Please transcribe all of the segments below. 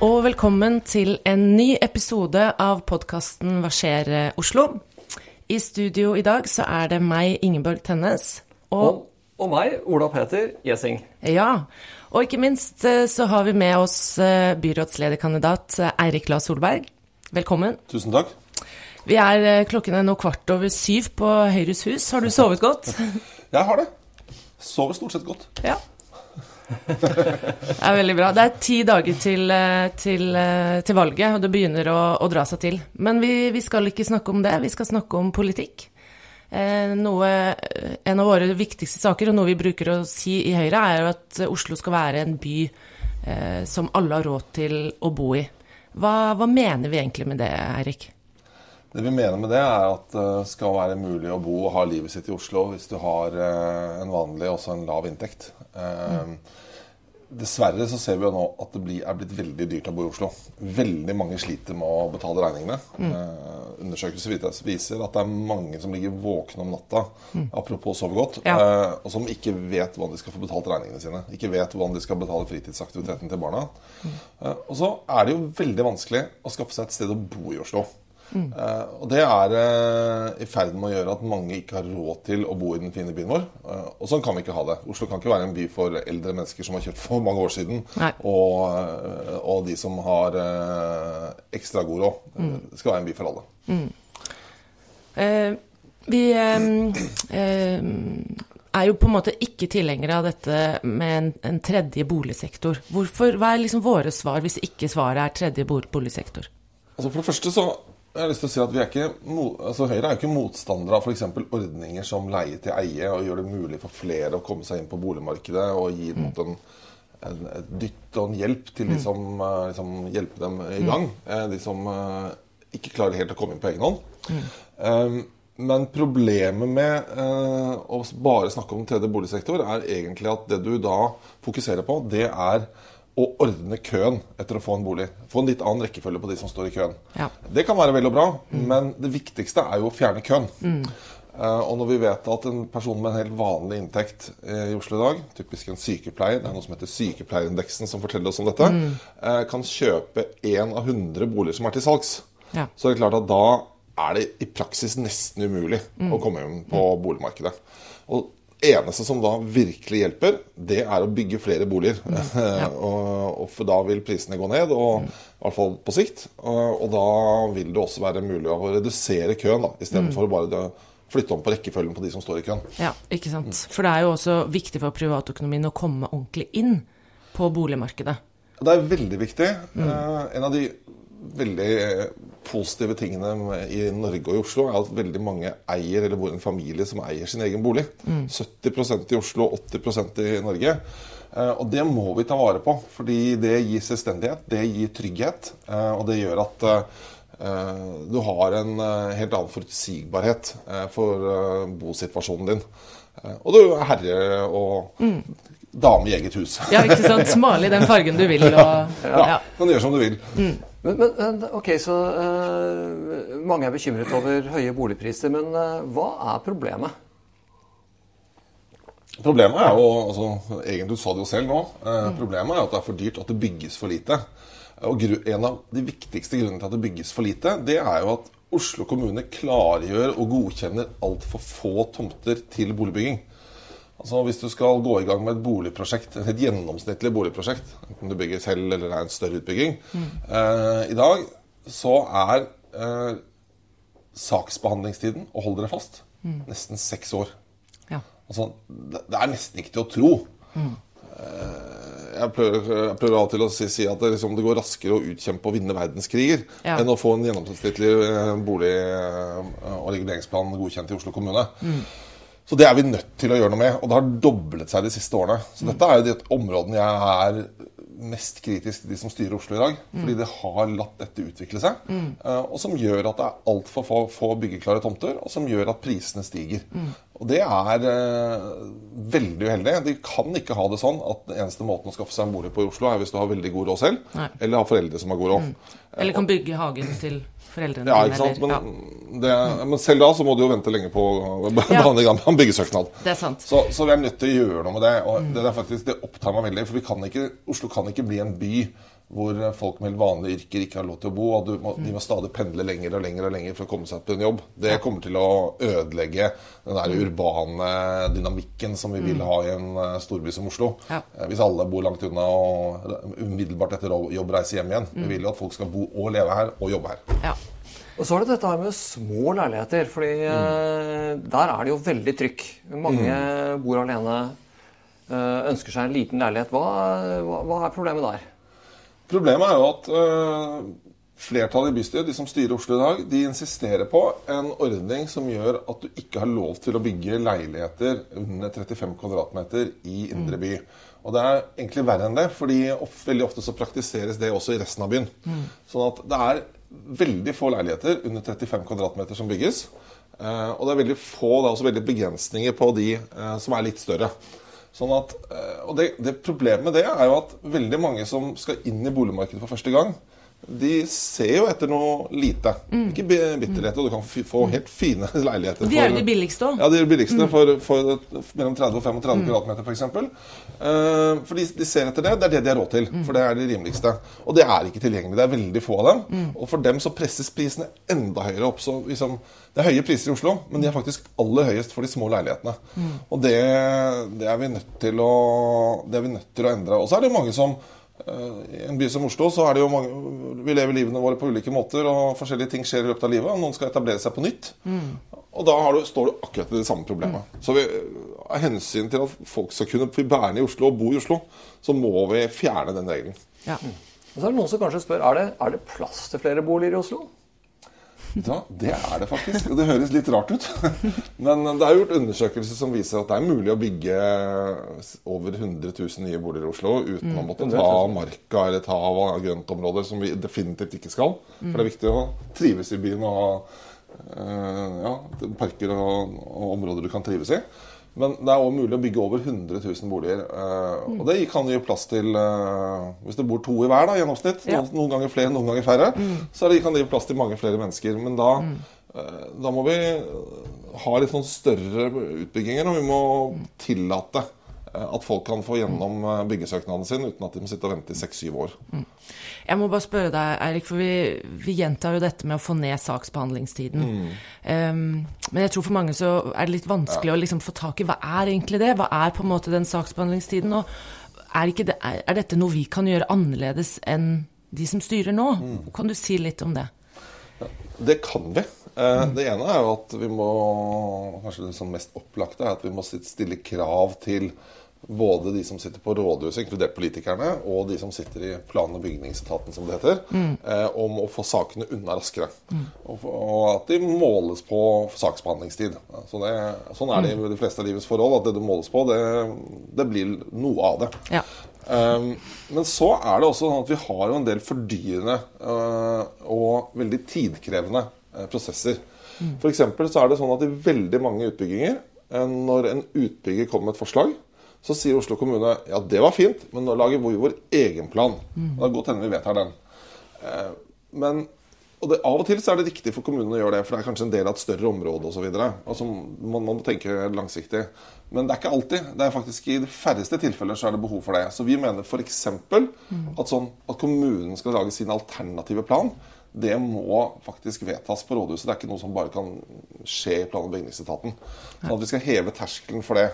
og velkommen til en ny episode av podkasten Hva skjer eh, Oslo? I studio i dag så er det meg, Ingeborg Tennes, og Og, og meg, Ola Peter Gjessing. Ja. Og ikke minst eh, så har vi med oss eh, byrådslederkandidat Eirik La Solberg. Velkommen. Tusen takk. Vi er klokken er nå kvart over syv på Høyres hus. Har du sovet godt? Jeg har det. Sover stort sett godt. Ja. Det er veldig bra. Det er ti dager til, eh, til, eh, til valget, og det begynner å, å dra seg til. Men vi, vi skal ikke snakke om det, vi skal snakke om politikk. Eh, noe, en av våre viktigste saker, og noe vi bruker å si i Høyre, er jo at Oslo skal være en by eh, som alle har råd til å bo i. Hva, hva mener vi egentlig med det, Eirik? Det vi mener med det, er at det skal være mulig å bo og ha livet sitt i Oslo hvis du har eh, en vanlig og også en lav inntekt. Eh, Dessverre så ser vi jo nå at det blir, er blitt veldig dyrt å bo i Oslo. Veldig mange sliter med å betale regningene. Eh, undersøkelser viser- at det er mange som ligger våkne om natta, apropos sove godt, Ja. eh, og som ikke vet hvordan de skal få betalt regningene sine. Ikke vet hvordan de skal betale fritidsaktiviteten til barna. Eh, og så er det jo veldig vanskelig å skaffe seg et sted å bo i Oslo. Eh, og det er eh, i ferd med å gjøre at mange ikke har råd til å bo i den fine byen vår. Eh, og sånn kan vi ikke ha det. Oslo kan ikke være en by for eldre mennesker som har kjøpt for mange år siden, og, og de som har ekstra god råd. Mm. Det skal være en by for alle. Eh, vi eh, eh, er jo på en måte ikke tilhengere av dette med en, en tredje boligsektor. Hvorfor, hva er liksom våre svar hvis ikke svaret er tredje boligsektor? Altså For det første så har lyst til å si at vi er ikke, altså Høyre er jo ikke motstandere av f.eks. ordninger som leie til eie, og gjør det mulig for flere å komme seg inn på boligmarkedet og gi mm. en en, en, et dytt og en hjelp til de som eh, liksom, hjelper dem i gang. Mm. De som uh, ikke klarer helt å komme inn på egen hånd. Um, men problemet med uh, å bare snakke om tredje boligsektor er egentlig at det du da fokuserer på, det er å ordne køen etter å få en bolig. Få en litt annen rekkefølge på de som står i køen. Ja. Det kan være vel og bra, men det viktigste er jo å fjerne køen. Eh, og når vi vet at en person med en helt vanlig inntekt eh, i Oslo i dag, typisk en sykepleier, det er noe som heter sykepleierindeksen som forteller oss om dette, eh, kan kjøpe én av 100 boliger som er til salgs, Ja. så er det klart at da er det i praksis nesten umulig å komme inn på boligmarkedet. Og eneste som da virkelig hjelper, det er å bygge flere boliger. og, og for da vil prisene gå ned, og, i hvert fall på sikt. Og, og da vil det også være mulig å redusere køen, da, istedenfor mm. bare flytte om på rekkefølgen på de som står i køen. Ja, ikke sant. For det er jo også viktig for privatøkonomien å komme ordentlig inn på boligmarkedet. Det er veldig viktig. Eh, en av de veldig positive tingene i Norge og i Oslo er at veldig mange eier eller bor i en familie som eier sin egen bolig. 70% i Oslo, 80% i Norge. Eh, og det må vi ta vare på, fordi det gir selvstendighet, det gir trygghet, eh, og det gjør at eh, du har en eh, helt annen forutsigbarhet eh, for eh, bosituasjonen din. Eh, og du er herre og dame i eget hus. Ja, ikke sant. Male i den fargen du vil. Og, Ja, ja. kan gjøre som du vil. Men, men, men ok, så uh, Mange er bekymret over høye boligpriser, men uh, hva er problemet? Problemet er jo, altså, egentlig du sa det jo selv nå, Uh, problemet er at det er for dyrt at det bygges for lite. Og En av de viktigste grunnene til at det bygges for lite, det er jo at Oslo kommune klargjør og godkjenner altfor få tomter til boligbygging. Altså Hvis du skal gå i gang med et boligprosjekt, et gjennomsnittlig boligprosjekt, enten du bygger selv eller det er en større utbygging, eh, i dag så er eh, saksbehandlingstiden, og hold dere fast, nesten seks år. Ja. Altså, det, det er nesten ikke til å tro. Eh, Jeg prøver, jeg prøver av og til å si, si at det, liksom, det går raskere å utkjempe og vinne verdenskriger Ja. enn å få en gjennomsnittlig eh, bolig- eh, og reguleringsplan godkjent i Oslo kommune. Så det er vi nødt til å gjøre noe med, og det har doblet seg de siste årene. Så dette er jo de områdene jeg er mest kritisk til de som styrer Oslo i dag. Fordi det har latt dette utvikle seg. eh, Og som gjør at det er altfor få, få byggeklare tomter, og som gjør at prisene stiger. Og det er eh, veldig uheldig. De kan ikke ha det sånn at den eneste måten å skaffe seg en bolig på i Oslo, er hvis du har veldig god råd selv, Nei. eller har foreldre som har god råd. Eller kan bygge hagen til foreldrene Ja, ikke sant? Men, ja. det, men selv da så må du jo vente lenge på behandling av en byggesøknad. Det er sant. Så, så vi er nødt til å gjøre noe med det. Og det, er faktisk, det opptar meg veldig. For vi kan ikke, Oslo kan ikke bli en by hvor folk med vanlige yrker ikke har lov til å bo. og du må, De må stadig pendle lenger og lenger og lenger for å komme seg på en jobb. Det kommer til å ødelegge den der urbane dynamikken som vi vil ha i en eh, storby som Oslo. Ja. Eh, Hvis alle bor langt unna og umiddelbart etter jobb reiser hjem igjen. Vi vil jo at folk skal bo og leve her og jobbe her. Ja. Og så er det dette her med små leiligheter. fordi mm. der er det jo veldig trykk. Mange bor alene, eh, ønsker seg en liten leilighet. Hva, hva, hva er problemet der? Problemet er jo at øh, flertallet i bystyret, de som styrer Oslo i dag, de insisterer på en ordning som gjør at du ikke har lov til å bygge leiligheter under 35 kvadratmeter i indre by. Og det er egentlig verre enn det, fordi of, veldig ofte så praktiseres det også i resten av byen. Sånn at det er veldig få leiligheter under 35 kvadratmeter som bygges. Eh, og det er veldig få, det er også veldig begrensninger på de eh, som er litt større. Sånn at, eh, og det, det Problemet med det er jo at veldig mange som skal inn i boligmarkedet for første gang, de ser jo etter noe lite. Ikke bi- bitterhet, og du kan få helt fine leiligheter. De er jo de billigste òg. Ja, de er billigste for, for mellom 30 og 35 kvadratmeter f.eks. Uh, for de, de ser etter det. Det er det de har råd til. For det er det rimeligste. Og det er ikke tilgjengelig. Det er veldig få av dem. Og for dem så presses prisene enda høyere opp. Så liksom, det er høye priser i Oslo, men de er faktisk aller høyest for de små leilighetene. Og det, det, er vi nødt til å, det er vi nødt til å endre. Og så er det mange som eh, i en by som Oslo så er det jo mange Vi lever livene våre på ulike måter, og forskjellige ting skjer i løpet av livet. og Noen skal etablere seg på nytt. Og da har du, står du akkurat i det samme problemet. Så vi, av hensyn til at folk skal kunne bli værende i Oslo og bo i Oslo, så må vi fjerne den regelen. Ja. Og så er det noen som kanskje spør er det, er det plass til flere boliger i Oslo. Ja, det er det faktisk. Og det høres litt rart ut. Men det er gjort undersøkelser som viser at det er mulig å bygge over 100 000 nye boliger i Oslo uten å måtte ta marka eller ta av grøntområder, som vi definitivt ikke skal. For det er viktig å trives i byen og ha eh, ja, parker og, og områder du kan trives i. Men det er også mulig å bygge over 100 000 boliger. eh, Og det kan gi plass til eh, Hvis det bor to i hver, da, i gjennomsnitt, Ja. noen, ganger flere, noen ganger færre, så er det, kan det gi plass til mange flere mennesker. Men da, eh, da må vi ha litt sånn større utbygginger, og vi må tillate at folk kan få gjennom eh, byggesøknaden sin uten at de må sitte og vente i seks-syv år. Jeg må bare spørre deg, Eirik, for vi, vi gjentar jo dette med å få ned saksbehandlingstiden. Um, men jeg tror for mange så er det litt vanskelig å liksom få tak i hva er egentlig det? Hva er på en måte den saksbehandlingstiden? Og er, ikke det, er, dette noe vi kan gjøre annerledes enn de som styrer nå? Kan du si litt om det? Det kan vi. Eh, Det ene er jo at vi må Kanskje det sånn mest opplagte er at vi må stille krav til både de som sitter på rådhuset, inkludert politikerne, og de som sitter i plan- og bygningsetaten, som det heter, mm. om å få sakene unna raskere. Og, og at de måles på saksbehandlingstid. Så det, sånn er det i de fleste av livets forhold. At det du måles på, det, det blir noe av det. Ja. Um, men så er det også sånn at vi har jo en del fordyrende uh, og veldig tidkrevende uh, prosesser. For eksempel så er det sånn at i veldig mange utbygginger, uh, når en utbygger kommer med et forslag, så sier Oslo kommune ja, det var fint, men nå lager vi vår egen plan. Og Det er godt hende vi vedtar den. Uh, men og det, Av og til så er det riktig for kommunene å gjøre det, for det er kanskje en del av et større område osv. Altså, man, man må tenke langsiktig. Men det er ikke alltid. Det er faktisk I de færreste tilfeller så er det behov for det. Så vi mener f.eks. At, sånn, at kommunen skal lage sin alternative plan. Det må faktisk vedtas på rådhuset. Det er ikke noe som bare kan skje i plan- og bygningsetaten. Sånn at vi skal heve terskelen for det.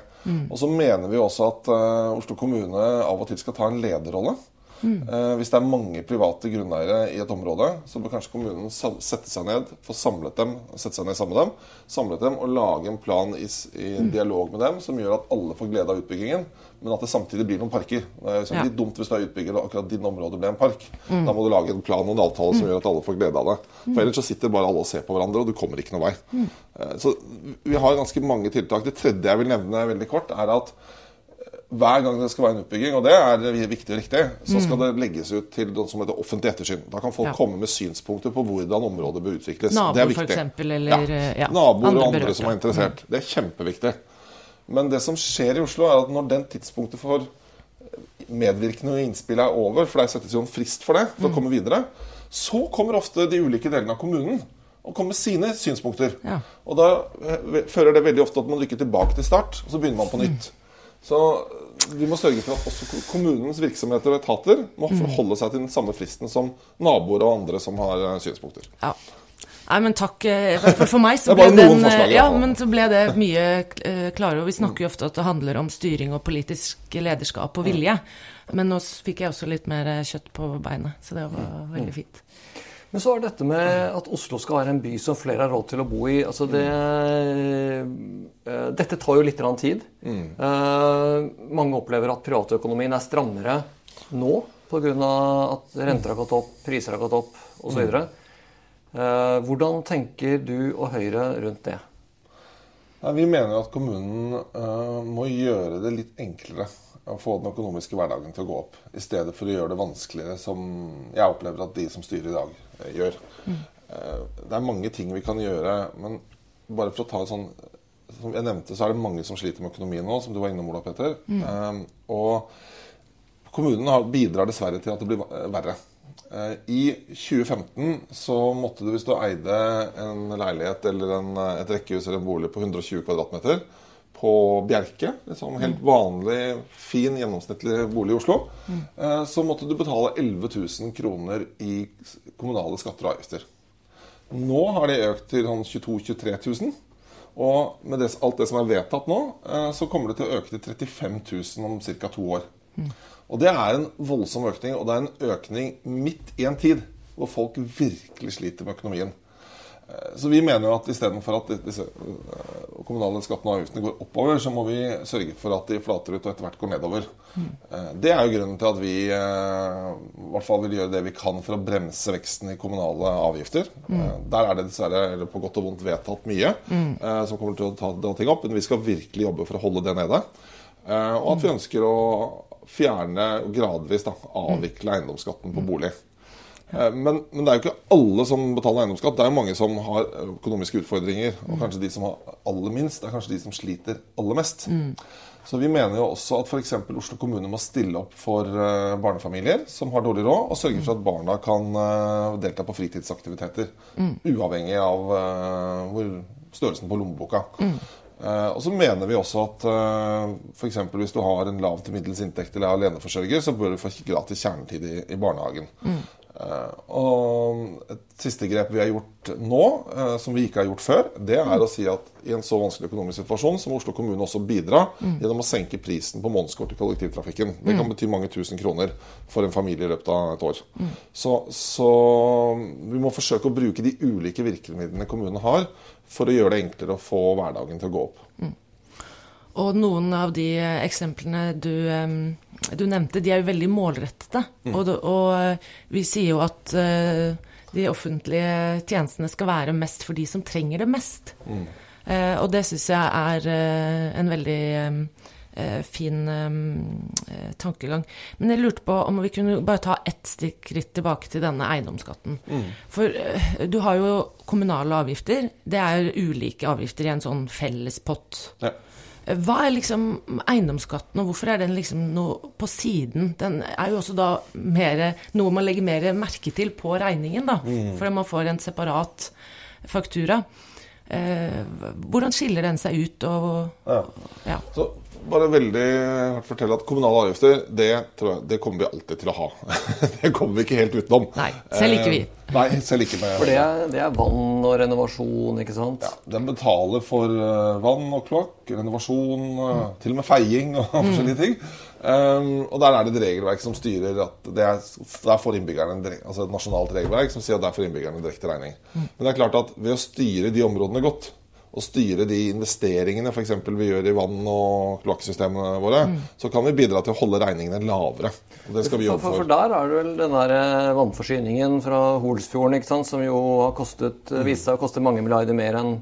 Og så mener vi også at uh, Oslo kommune av og til skal ta en lederrolle. Eh, hvis det er mange private grunneiere i et område, så bør kanskje kommunen sette seg ned, få samlet dem, sette seg ned sammen med dem, samlet dem og lage en plan i, i mm. dialog med dem som gjør at alle får glede av utbyggingen, men at det samtidig blir noen parker. Det er jo Ja. litt dumt hvis du er utbygger og akkurat din område ble en park. Da må du lage en plan og en avtale som gjør at alle får glede av det. For ellers så sitter bare alle og ser på hverandre, og du kommer ikke noen vei. Eh, Så vi har ganske mange tiltak. Det tredje jeg vil nevne veldig kort, er at hver gang det skal være en utbygging, og det er viktig og riktig, så skal det legges ut til noe som heter offentlig ettersyn. Da kan folk Ja. komme med synspunkter på hvordan området bør utvikles. Naboer, det er for eksempel, eller, ja, Naboer andre og andre berørte. som er interessert. Det er kjempeviktig. Men det som skjer i Oslo, er at når den tidspunktet for medvirkende og innspill er over, for det settes jo en frist for det, for å komme videre, så kommer ofte de ulike delene av kommunen og kommer med sine synspunkter. Ja. Og da eh, fører det veldig ofte at man rykker tilbake til start, og så begynner man på nytt. Så vi må sørge for at også kommunens virksomheter og etater må Mm. forholde seg til den samme fristen som naboer og andre som har eh, synspunkter. Ja. Nei, men takk. eh, For, meg så ble den forslag, Ja, men så ble det mye eh, klarere. Og vi snakker jo ofte at det handler om styring og politisk lederskap og vilje. Men nå fikk jeg også litt mer eh, kjøtt på beinet, så det var veldig fint. Men så er dette med at Oslo skal være en by som flere har råd til å bo i. Altså det, eh, dette tar jo litt tid. Eh, mange opplever at privatøkonomien er strammere nå pga. at renter har gått opp, priser har gått opp osv. Uh, hvordan tenker du og Høyre rundt det? Vi mener at kommunen eh, må gjøre det litt enklere å få den økonomiske hverdagen til å gå opp, i stedet for å gjøre det vanskeligere, som jeg opplever at de som styrer i dag, eh, gjør. Mm. det er mange ting vi kan gjøre, men bare for å ta et sånn Som jeg nevnte, så er det mange som sliter med økonomien nå, som du var innom, Ola Petter. Eh, og kommunen har, bidrar dessverre til at det blir verre. Eh, I 2015 så måtte du, hvis du eide en leilighet eller en, eh, et rekkehus eller en bolig på 120 kvadratmeter på Bjerke, en sånn helt vanlig, fin, gjennomsnittlig bolig i Oslo, mm. så måtte du betale 11 000 kroner i kommunale skatter og avgifter. Nå har det økt til sånn 22 000-23 000. Og med det, alt det som er vedtatt nå, eh, så kommer det til å øke til 35 000 om ca. to år. Og det er en voldsom økning, og det er en økning midt i en tid hvor folk virkelig sliter med økonomien. Eh, Så vi mener jo at istedenfor at disse eh, kommunale skattene og avgiftene går oppover, så må vi sørge for at de flater ut og etter hvert går nedover. Mm. Det er jo grunnen til at vi i hvert fall vil gjøre det vi kan for å bremse veksten i kommunale avgifter. Mm. Der er det dessverre på godt og vondt vedtatt mye mm. som kommer til å ta dra ting opp, men vi skal virkelig jobbe for å holde det nede. Og at vi ønsker å fjerne gradvis da, avvikle eiendomsskatten på bolig. Eh, Men, men det er jo ikke alle som betaler eiendomsskatt. Det er jo mange som har økonomiske utfordringer. Og kanskje de som har aller minst, det er kanskje de som sliter aller mest. Så vi mener jo også at f.eks. Oslo kommune må stille opp for eh, barnefamilier som har dårlig råd, og sørge for at barna kan eh, delta på fritidsaktiviteter. Uavhengig av hvor størrelsen på lommeboka. Eh, og så mener vi også at uh, f.eks. hvis du har en lav til middels inntekt eller er aleneforsørger, så bør du få gratis kjernetid i, i barnehagen. Eh, og et siste grep vi har gjort nå, eh, som vi ikke har gjort før, det er å si at i en så vanskelig økonomisk situasjon så må Oslo kommune også bidra gjennom å senke prisen på månedskort i kollektivtrafikken. Det kan bety mange tusen kroner for en familie i løpet av et år. Så, så vi må forsøke å bruke de ulike virkemidlene kommunen har, for å gjøre det enklere å få hverdagen til å gå opp. Og noen av de eksemplene du, du nevnte, de er jo veldig målrettede. Og, og eh, vi sier jo at eh, de offentlige tjenestene skal være mest for de som trenger det mest. Eh, og det syns jeg er en veldig fin tankegang. Men jeg lurte på om vi kunne bare ta ett skritt tilbake til denne eiendomsskatten. For eh, du har jo kommunale avgifter. Det er ulike avgifter i en sånn felles pott. Ja. Hva er liksom eiendomsskatten, og hvorfor er den liksom noe på siden? Den er jo også da mer, noe man legger mer merke til på regningen, da. Fordi man får en separat faktura. Eh, hvordan skiller den seg ut, og Ja. ja. Så bare veldig hardt fortelle at kommunale avgifter, det, tror jeg, det kommer vi alltid til å ha. det kommer vi ikke helt utenom. Nei, selv ikke vi. Eh, Nei, selv ikke med For det er, det er vann og renovasjon, ikke sant? Ja, Den betaler for eh, vann og kloakk, renovasjon, mm. til og med feiing og forskjellige ting. Um, og der er det et regelverk som styrer at det er, der får innbyggerne altså et nasjonalt regelverk som sier at der får innbyggerne direkte regning. Men det er klart at ved å styre de områdene godt, og styre de investeringene for eksempel vi gjør i vann- og kloakksystemene våre, så kan vi bidra til å holde regningene lavere. Og det skal vi jobbe for, for. for der er det vel den der eh, vannforsyningen fra Holsfjorden, ikke sant, som jo har kostet, Mm. eh, vist seg å koste mange milliarder mer enn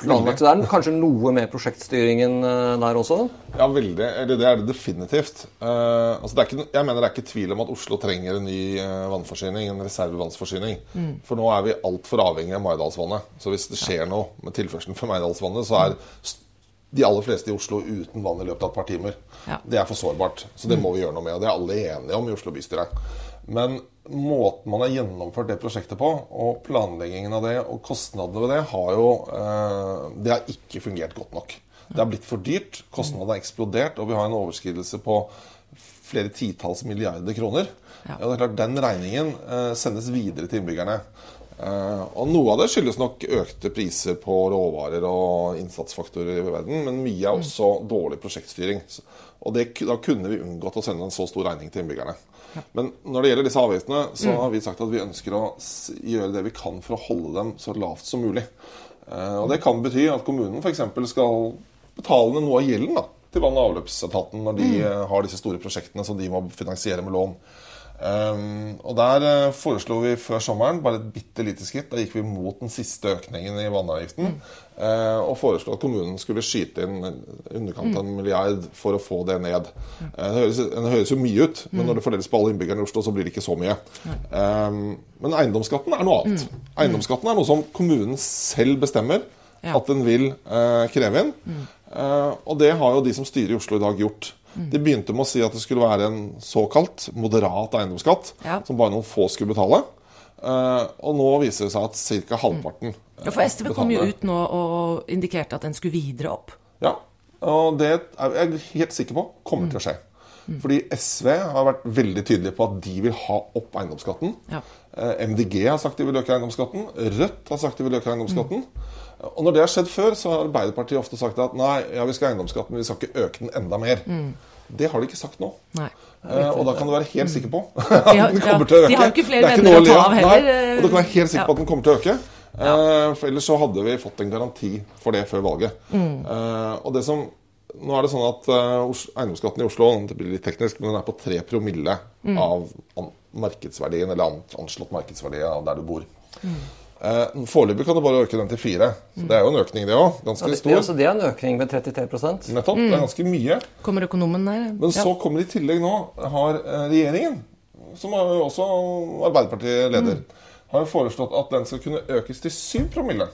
planlagt. Det er kanskje noe med prosjektstyringen eh, der også? Ja, veldig. Eller det er det definitivt. Uh, altså det er ikke, jeg mener det er ikke tvil om at Oslo trenger en ny eh, vannforsyning, en reservevannsforsyning. For nå er vi altfor avhengig av Maridalsvannet. Så hvis det skjer noe med tilførselen fra Maridalsvannet, så er de aller fleste i Oslo uten vann i løpet av et par timer. Ja. Det er for sårbart. Så det må vi gjøre noe med. Og det er alle enige om i Oslo bystyre. Men måten man har gjennomført det prosjektet på, og planleggingen av det, og kostnadene ved det, har jo eh, Det har ikke fungert godt nok. Det har blitt for dyrt. Kostnadene har eksplodert, og vi har en overskridelse på flere titalls milliarder kroner. Ja. Og det er klart, Den regningen eh, sendes videre til innbyggerne. Eh, og Noe av det skyldes nok økte priser på råvarer og innsatsfaktorer i verden, men mye er også dårlig prosjektstyring. Og det, Da kunne vi unngått å sende en så stor regning til innbyggerne. Men når det gjelder disse avgiftene, så mm. har vi sagt at vi ønsker å gjøre det vi kan for å holde dem så lavt som mulig. Eh, og Det kan bety at kommunen f.eks. skal betale ned noe av gjelden da, til vann- og avløpsetaten når de mm. har disse store prosjektene som de må finansiere med lån. Um, og Der uh, foreslo vi før sommeren bare et bitte lite skritt. Da gikk vi mot den siste økningen i vannavgiften. Mm. Uh, og foreslo at kommunen skulle skyte inn underkant av en milliard for å få det ned. Uh, det, høres, det, høres, jo mye ut, men mm. når det fordeles på alle innbyggerne i Oslo, så blir det ikke så mye. Um, men eiendomsskatten er noe annet. Mm. Eiendomsskatten er noe som kommunen selv bestemmer ja. at den vil kreve inn. Mm. og det har jo de som styrer i Oslo i dag, gjort. De begynte med å si at det skulle være en såkalt moderat eiendomsskatt, ja. som bare noen få skulle betale. Uh, og nå viser det seg at ca. halvparten Ja, For SV kom jo ut nå og indikerte at den skulle videre opp. Ja, og det er jeg helt sikker på kommer til å skje. Mm. Fordi SV har vært veldig tydelige på at de vil ha opp eiendomsskatten. Ja. Eh, MDG har sagt de vil øke eiendomsskatten. Rødt har sagt de vil øke eiendomsskatten. Mm. Og når det har skjedd før, så har Arbeiderpartiet ofte sagt at nei, ja, vi skal ha eiendomsskatten, men vi skal ikke øke den enda mer. Mm. Det har de ikke sagt nå. Nei. Eh, og da kan du være helt sikker på at den kommer til å øke. De har jo ikke flere venner å ta av heller. Nei, og du kan være helt sikker på at den kommer til å øke. Ja. Eh, for ellers så hadde vi fått en garanti for det før valget. Mm. Eh, og det som nå er det sånn at uh, Eiendomsskatten i Oslo det blir litt teknisk, men den er på 3 promille mm. av markedsverdien, eller anslått markedsverdi av der du bor. Mm. Eh, Foreløpig kan du bare øke den til fire. Så Det er jo en økning, det òg. Ganske ja, det, stor. Det, altså, det er en økning med 33 Nettopp. Mm. Det er mm. ganske mye. Kommer økonomen der. Men så ja. kommer i tillegg nå har eh, regjeringen, som er jo også Arbeiderpartiet leder, mm. har foreslått at den skal kunne økes til 7 promille.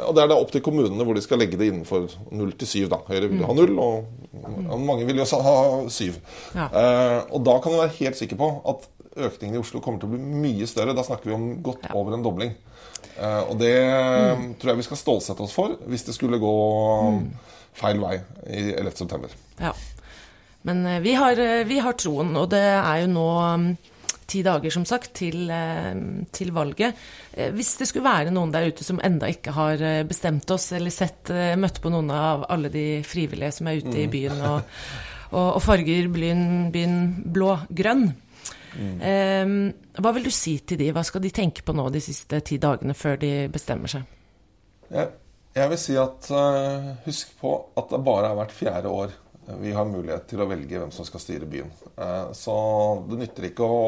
Og Det er da opp til kommunene hvor de skal legge det innenfor 0 til 7. Da. Høyre vil ha 0, og mange vil jo ha 7. Ja. Eh, og da kan du være helt sikker på at økningen i Oslo kommer til å bli mye større. Da snakker vi om godt over en dobling. Eh, og det mm. tror jeg vi skal stålsette oss for hvis det skulle gå mm. feil vei i 11.9. Ja. Men uh, vi, har, uh, vi, har, troen, og det er jo nå um, ti dager, som sagt, til, til valget. Hvis det skulle være noen der ute som enda ikke har bestemt oss, eller sett, møtt på noen av alle de frivillige som er ute mm. i byen og, og, og farger byen, byen blå-grønn, Mm. hva vil du si til de? Hva skal de tenke på nå de siste ti dagene før de bestemmer seg? Jeg, jeg vil si at uh, husk på at det bare er hvert fjerde år vi har mulighet til å velge hvem som skal styre byen. Uh, så det nytter ikke å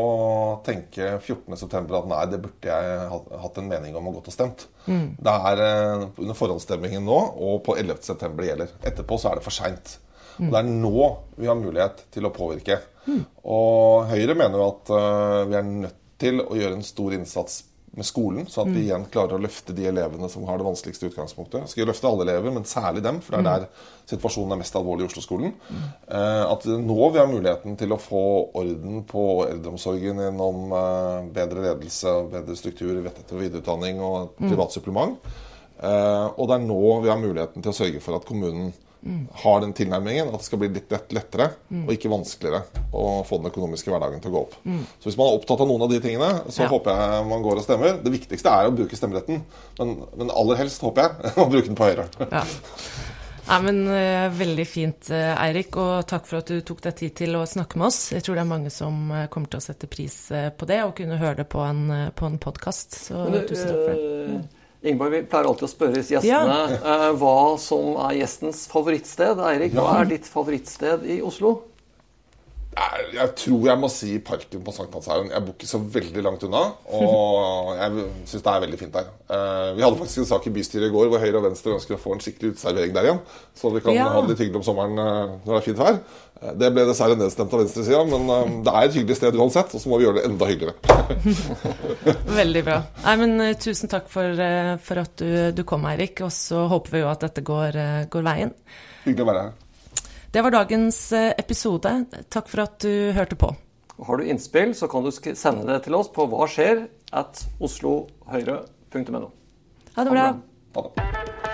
tenke 14.9. at nei, det burde jeg hatt en mening om og gått og stemt. Mm. Det er uh, under forhåndsstemmingen nå, og på 11.9. gjelder. Etterpå så er det for seint. Mm. Det er nå vi har mulighet til å påvirke. Mm. Og Høyre mener jo at uh, vi er nødt til å gjøre en stor innsats med skolen, så at vi mm. igjen klarer å løfte de elevene som har det vanskeligste utgangspunktet. Skal løfte alle elever, men særlig dem, for det er mm. der situasjonen er mest alvorlig i Oslo-skolen. Uh, at nå vi har muligheten til å få orden på eldreomsorgen gjennom uh, bedre ledelse, bedre struktur, etter- og videreutdanning og privat supplement. og det er nå vi har muligheten til å sørge for at kommunen mm. har den tilnærmingen at det skal bli litt lett, lettere mm. og ikke vanskeligere å få den økonomiske hverdagen til å gå opp. Mm. Så hvis man er opptatt av noen av de tingene, så ja. håper jeg man går og stemmer. Det viktigste er å bruke stemmeretten, men, men aller helst håper jeg å bruke den på Høyre. Ja. Ja, men uh, Veldig fint, uh, Eirik, og takk for at du tok deg tid til å snakke med oss. Jeg tror det er mange som uh, kommer til å sette pris på det, og kunne høre det på en, uh, en podkast. Så tusen takk for det. Ingeborg, vi pleier alltid å spørre gjestene ja. uh, hva som er gjestens favorittsted. Eirik, ja. hva er ditt favorittsted i Oslo? Jeg, jeg tror jeg må si Parken på Sankthanshaugen. Jeg bor ikke så veldig langt unna. Og jeg syns det er veldig fint der. Uh, vi hadde faktisk en sak i bystyret i går hvor Høyre og Venstre ønsker å få en skikkelig uteservering der igjen. Så vi kan ja. ha det litt hyggelig om sommeren uh, når det er fint vær. Det ble dessverre nedstemt av venstresida, men um, det er et hyggelig sted uansett. Og så må vi gjøre det enda hyggeligere. Veldig bra. Nei, men uh, Tusen takk for, for at du, du, kom, Eirik. Og så håper vi jo at dette går, går, veien. Hyggelig å være her. Det var dagens episode. Takk for at du hørte på. Har du innspill, så kan du sende det til oss på hva skjer at oslohøyre.no. Ha det bra. Ha det.